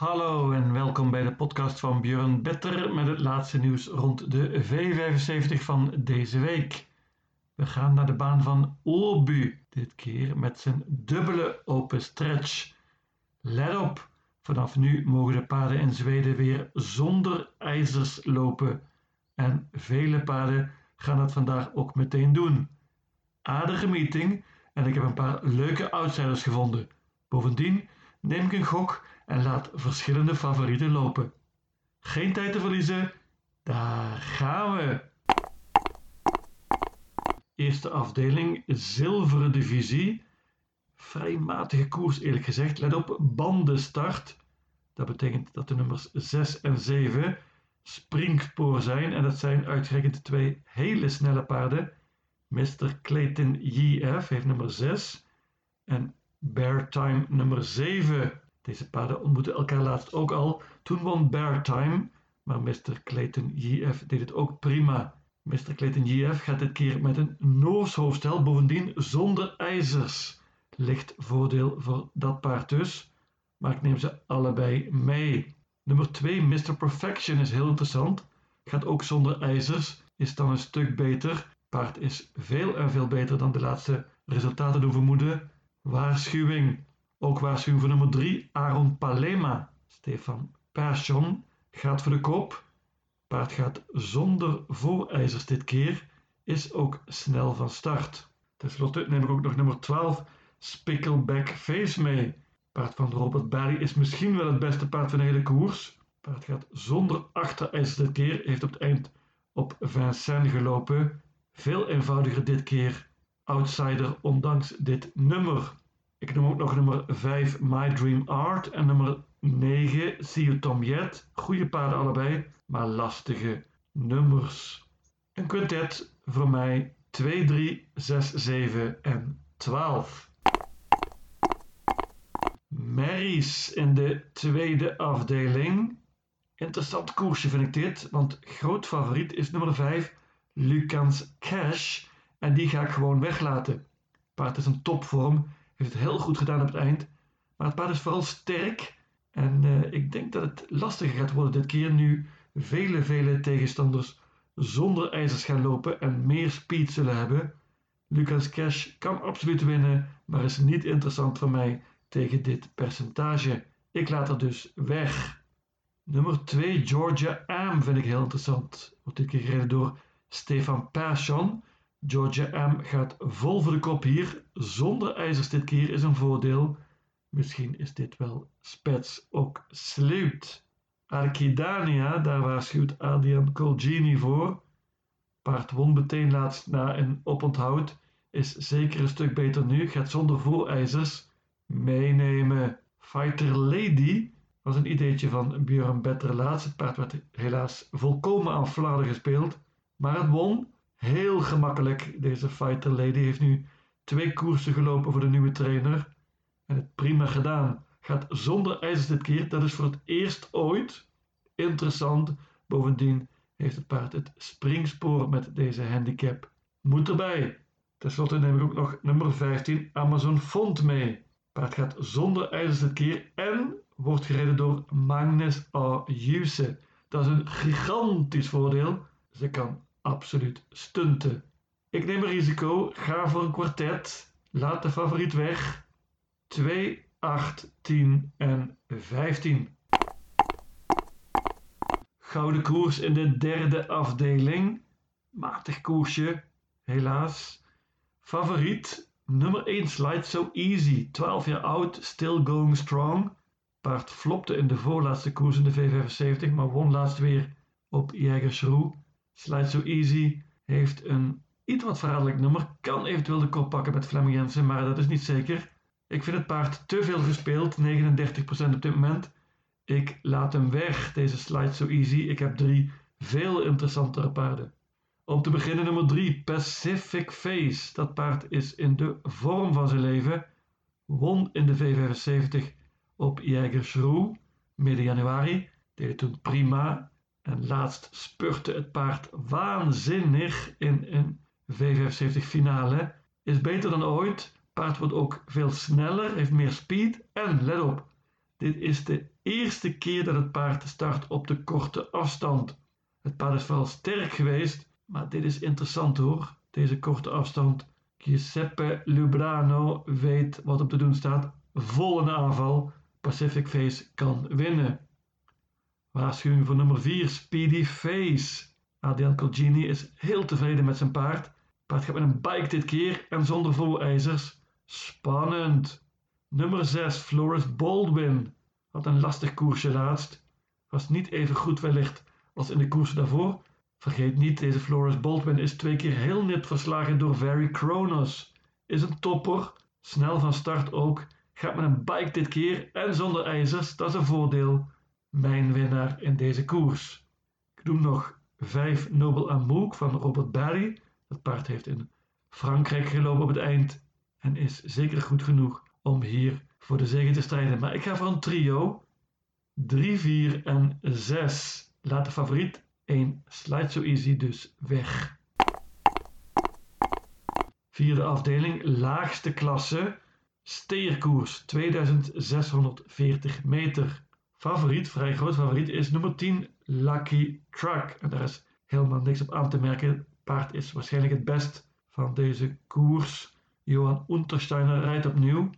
Hallo en welkom bij de podcast van Björn Better met het laatste nieuws rond de V75 van deze week. We gaan naar de baan van Åby, dit keer met zijn dubbele open stretch. Let op, vanaf nu mogen de paarden in Zweden weer zonder ijzers lopen. En vele paarden gaan dat vandaag ook meteen doen. Aardige meeting en ik heb een paar leuke outsiders gevonden. Bovendien neem ik een gok en laat verschillende favorieten lopen. Geen tijd te verliezen, daar gaan we! Eerste afdeling, zilveren divisie. Vrij matige koers eerlijk gezegd. Let op, bandenstart. Dat betekent dat de nummers 6 en 7 springspoor zijn. En dat zijn uitgerekend twee hele snelle paarden. Mr. Clayton JF heeft nummer 6 en Bear Time nummer 7. Deze paarden ontmoeten elkaar laatst ook al. Toen won Bear Time, maar Mr. Clayton JF deed het ook prima. Mr. Clayton JF gaat dit keer met een Noors hoofdstel, bovendien zonder ijzers. Licht voordeel voor dat paard dus, maar ik neem ze allebei mee. Nummer 2, Mr. Perfection, is heel interessant. Gaat ook zonder ijzers, is dan een stuk beter. Paard is veel en veel beter dan de laatste resultaten doen vermoeden. Waarschuwing. Ook waarschuwing voor nummer 3, Aaron Palema. Stefan Persson gaat voor de kop. Paard gaat zonder voorijzers dit keer, is ook snel van start. Ten slotte neem ik ook nog nummer 12, Spickleback Face mee. Paard van Robert Barry is misschien wel het beste paard van de hele koers. Paard gaat zonder achterijzers dit keer, heeft op het eind op Vincennes gelopen. Veel eenvoudiger dit keer, outsider ondanks dit nummer. Ik noem ook nog nummer 5 My Dream Art en nummer 9 See You Tom Yet. Goede paarden allebei, maar lastige nummers. Een quintet voor mij 2, 3, 6, 7 en 12. Marys in de tweede afdeling. Interessant koersje vind ik dit, want groot favoriet is nummer 5 Lucans Cash en die ga ik gewoon weglaten. Paard is een topvorm heeft het heel goed gedaan op het eind. Maar het paard is vooral sterk. En uh, ik denk dat het lastiger gaat worden dit keer nu vele, vele tegenstanders zonder ijzers gaan lopen en meer speed zullen hebben. Lucas Cash kan absoluut winnen, maar is niet interessant voor mij tegen dit percentage. Ik laat er dus weg. Nummer 2, Georgia Am, vind ik heel interessant. Wordt dit keer gereden door Stefan Passion. Georgia M gaat vol voor de kop hier. Zonder ijzers dit keer is een voordeel. Misschien is dit wel spets ook sleut. Arkidania, daar waarschuwt Adrian Colgini voor. Paard won meteen laatst na een oponthoud. Is zeker een stuk beter nu. Gaat zonder voorijzers. Meenemen. Fighter Lady was een ideetje van Björn Better laatst. Het paard werd helaas volkomen aan flarden gespeeld. Maar het won. Heel gemakkelijk. Deze Fighter Lady heeft nu twee koersen gelopen voor de nieuwe trainer. En het prima gedaan. Gaat zonder ijzers dit keer. Dat is voor het eerst ooit. Interessant. Bovendien heeft het paard het springspoor met deze handicap. Moet erbij. Ten slotte neem ik ook nog nummer 15 Amazon Font mee. Paard gaat zonder ijzers dit keer en wordt gereden door Magnus A. Juse. Dat is een gigantisch voordeel. Ze kan absoluut stunten. Ik neem een risico, ga voor een kwartet, laat de favoriet weg. 2, 8, 10 en 15. Gouden koers in de derde afdeling. Matig koersje, helaas. Favoriet, nummer 1 Slide So Easy. 12 jaar oud, still going strong. Paard flopte in de voorlaatste koers in de V75, maar won laatst weer op Jägersroe. Slide So Easy heeft een iets wat verraderlijk nummer. Kan eventueel de kop pakken met Flemming Jensen, maar dat is niet zeker. Ik vind het paard te veel gespeeld, 39% op dit moment. Ik laat hem weg, deze Slide So Easy. Ik heb drie veel interessantere paarden. Om te beginnen nummer 3, Pacific Face. Dat paard is in de vorm van zijn leven. Won in de V75 op Jägersroe midden januari. Deed het toen prima. En laatst spurte het paard waanzinnig in een V75 finale. Is beter dan ooit. Paard wordt ook veel sneller, heeft meer speed. En let op, Dit is de eerste keer dat het paard start op de korte afstand. Het paard is vooral sterk geweest, maar dit is interessant hoor, deze korte afstand. Giuseppe Lubrano weet wat op te doen staat. Vol een aanval. Pacific Face kan winnen. Waarschuwing voor nummer 4, Speedy Face. Adrian Colgini is heel tevreden met zijn paard. Paard gaat met een bike dit keer en zonder voorijzers. Spannend. Nummer 6, Floris Baldwin. Had een lastig koersje laatst. Was niet even goed wellicht als in de koersen daarvoor. Vergeet niet, deze Floris Baldwin is twee keer heel net verslagen door Very Kronos. Is een topper, snel van start ook. Gaat met een bike dit keer en zonder ijzers, dat is een voordeel. Mijn winnaar in deze koers. Ik doe nog 5 Noble Amouk van Robert Barry. Dat paard heeft in Frankrijk gelopen op het eind en is zeker goed genoeg om hier voor de zege te strijden. Maar ik ga voor een trio. 3, 4 en 6. Laat de favoriet 1 Slide So Easy dus weg. Vierde afdeling, laagste klasse. Steerkoers 2640 meter. Favoriet, vrij groot favoriet, is nummer 10 Lucky Truck. En daar is helemaal niks op aan te merken. Het paard is waarschijnlijk het best van deze koers. Johan Untersteiner rijdt opnieuw.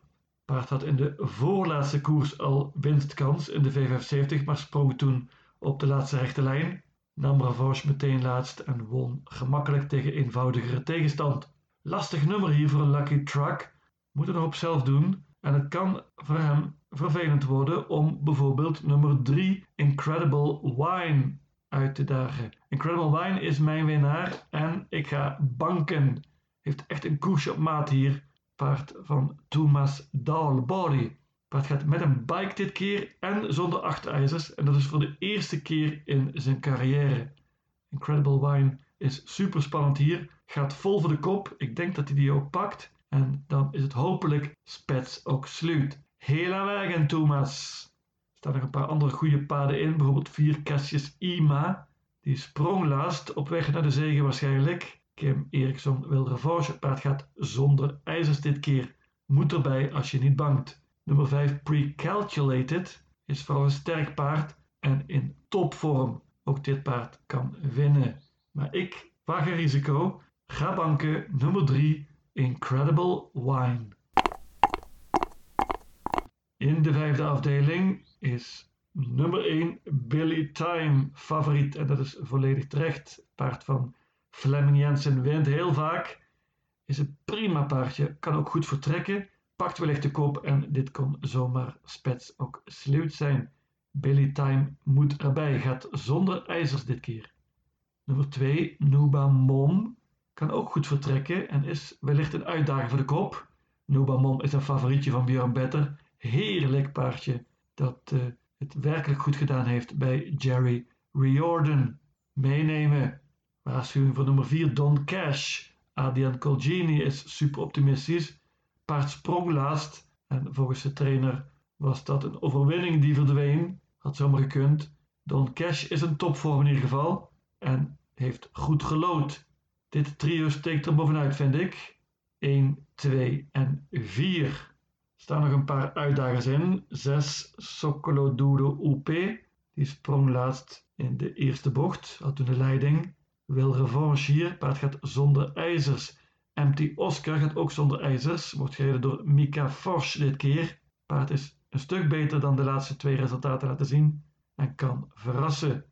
Paard had in de voorlaatste koers al winstkans in de V75, maar sprong toen op de laatste rechte lijn. Nam revanche meteen laatst en won gemakkelijk tegen eenvoudigere tegenstand. Lastig nummer hier voor een Lucky Truck. Moet er nog op zelf doen. En het kan voor hem vervelend worden om bijvoorbeeld nummer 3 Incredible Wine uit te dagen. Incredible Wine is mijn winnaar en ik ga banken. Heeft echt een koersje op maat hier. Paard van Thomas Dalbody. Paard gaat met een bike dit keer en zonder achterijzers. En dat is voor de eerste keer in zijn carrière. Incredible Wine is super spannend hier. Gaat vol voor de kop. Ik denk dat hij die ook pakt. En dan is het hopelijk Spets ook sluit. Hela wagen, Thomas. Er staan nog een paar andere goede paden in. Bijvoorbeeld vier kastjes Ima. Die sprong laatst op weg naar de zegen waarschijnlijk. Kim Eriksson wil revanche. Het paard gaat zonder ijzers dit keer. Moet erbij als je niet bangt. Nummer 5 Precalculated is vooral een sterk paard en in topvorm. Ook dit paard kan winnen. Maar ik waag een risico. Ga banken nummer 3 Incredible Wine. In de vijfde afdeling is nummer 1 Billy Time favoriet. En dat is volledig terecht. Paard van Fleming Jensen wint heel vaak. Is een prima paardje. Kan ook goed vertrekken. Pakt wellicht de kop en dit kon zomaar spets ook sluit zijn. Billy Time moet erbij. Gaat zonder ijzers dit keer. Nummer 2 Nuba Mom kan ook goed vertrekken en is wellicht een uitdaging voor de kop. Nuba Mom is een favorietje van Björn Better heerlijk paardje dat uh, het werkelijk goed gedaan heeft bij Jerry Riordan. Meenemen. Waarschuwing voor nummer 4 Don Cash. Adrian Colgini is super optimistisch. Paard sprong laatst en volgens de trainer was dat een overwinning die verdween. Had zomaar gekund. Don Cash is een topvorm in ieder geval en heeft goed gelood. Dit trio steekt er bovenuit, vind ik. 1, 2 en 4 staan nog een paar uitdagers in. 6 Socolo Duro UP. Die sprong laatst in de eerste bocht, had toen de leiding. Wil revanche hier, paard gaat zonder ijzers. Empty Oscar gaat ook zonder ijzers, wordt gereden door Mika Forsch dit keer. Paard is een stuk beter dan de laatste twee resultaten laten zien en kan verrassen.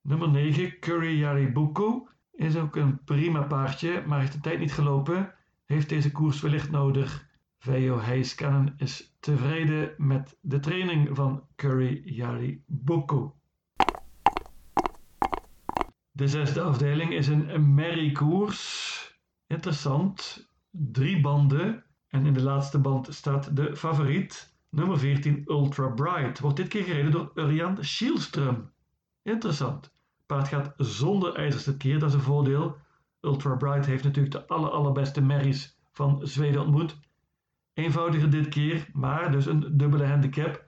Nummer 9, Curry Yaribuku, is ook een prima paardje, maar heeft de tijd niet gelopen. Heeft deze koers wellicht nodig. Veo Heiskanen is tevreden met de training van Curry Yari Boko. De zesde afdeling is een merriekoers. Interessant. Drie banden. En in de laatste band staat de favoriet, nummer 14 Ultra Bright. Wordt dit keer gereden door Urian Schielström. Interessant. Paard gaat zonder ijzers dit keer, dat is een voordeel. Ultra Bright heeft natuurlijk de aller, allerbeste merries van Zweden ontmoet. Eenvoudiger dit keer, maar dus een dubbele handicap.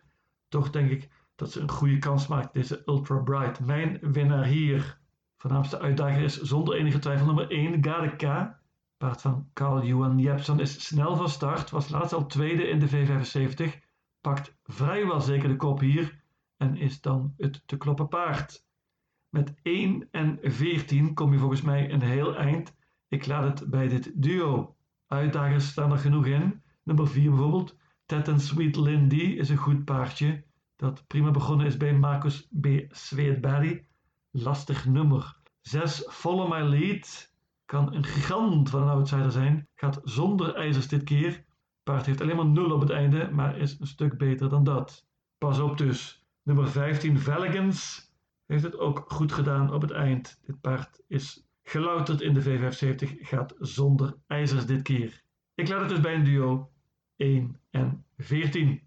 Toch denk ik dat ze een goede kans maakt, deze Ultra Bright. Mijn winnaar hier, voornaamste uitdager is zonder enige twijfel nummer 1, Gadeka. Paard van Carl Johan Jepsen is snel van start, was laatst al tweede in de V75. pakt vrijwel zeker de kop hier en is dan het te kloppen paard. Met 1 en 14 kom je volgens mij een heel eind. Ik laat het bij dit duo. Uitdagers staan er genoeg in. Nummer 4 bijvoorbeeld. Ted and Sweet Lindy is een goed paardje. Dat prima begonnen is bij Marcus B. Sweetberry. Lastig nummer. 6 Follow My Lead. Kan een gigant van een outsider zijn. Gaat zonder ijzers dit keer. Paard heeft alleen maar 0 op het einde, maar is een stuk beter dan dat. Pas op dus. Nummer 15 Veligans heeft het ook goed gedaan op het eind. Dit paard is gelouterd in de V75, gaat zonder ijzers dit keer. Ik laat het dus bij een duo 1 en 14.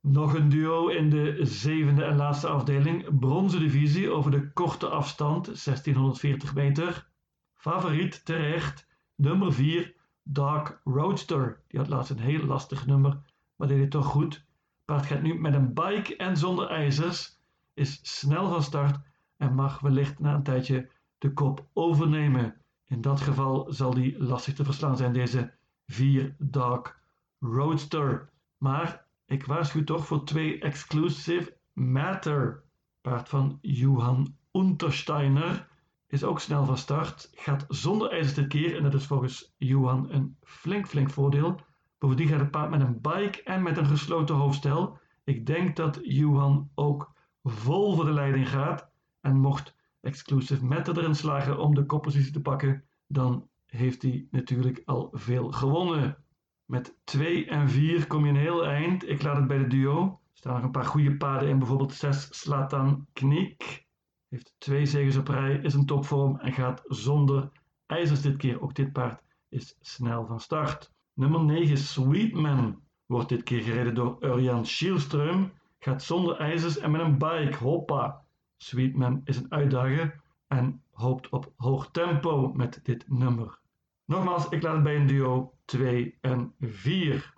Nog een duo in de zevende en laatste afdeling. Bronzen divisie over de korte afstand, 1640 meter. Favoriet terecht, nummer 4, Dark Roadster. Die had laatst een heel lastig nummer, maar deed het toch goed. Paard gaat nu met een bike en zonder ijzers, is snel van start en mag wellicht na een tijdje de kop overnemen. In dat geval zal die lastig te verslaan zijn, deze 4 Dark Roadster. Maar ik waarschuw toch voor twee Exclusive Matter. Paard van Johan Untersteiner is ook snel van start, gaat zonder ijzers dit keer en dat is volgens Johan een flink flink voordeel. Bovendien gaat het paard met een bike en met een gesloten hoofdstel. Ik denk dat Johan ook vol voor de leiding gaat en mocht Exclusive Matter erin slagen om de koppositie te pakken, dan heeft hij natuurlijk al veel gewonnen. Met 2 en 4 kom je een heel eind. Ik laat het bij de duo. Er staan nog een paar goede paarden in, bijvoorbeeld 6 Slatan Knik. Heeft twee zegens op rij, is een topvorm en gaat zonder ijzers dit keer. Ook dit paard is snel van start. Nummer 9 Sweetman wordt dit keer gereden door Urjan Schielström. Gaat zonder ijzers en met een bike. Hoppa! Sweetman is een uitdager en hoopt op hoog tempo met dit nummer. Nogmaals, ik laat het bij een duo 2 en 4.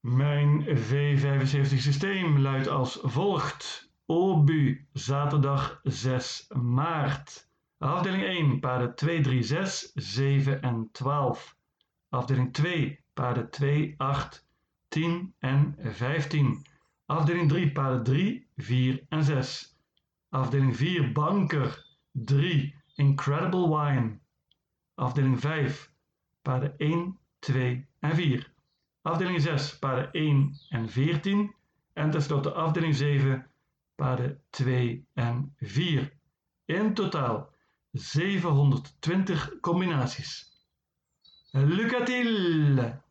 Mijn V75 systeem luidt als volgt. Obu, zaterdag 6 maart. Afdeling 1, paarden 2, 3, 6, 7 en 12. Afdeling 2, paarden 2, 8, 10 en 15. Afdeling 3, paarden 3, 4 en 6. Afdeling 4, banker 3, Incredible Wine. Afdeling 5, paarden 1, 2 en 4. Afdeling 6, paarden 1 en 14. En tenslotte afdeling 7, paarden 2 en 4. In totaal 720 combinaties. Lucatiel!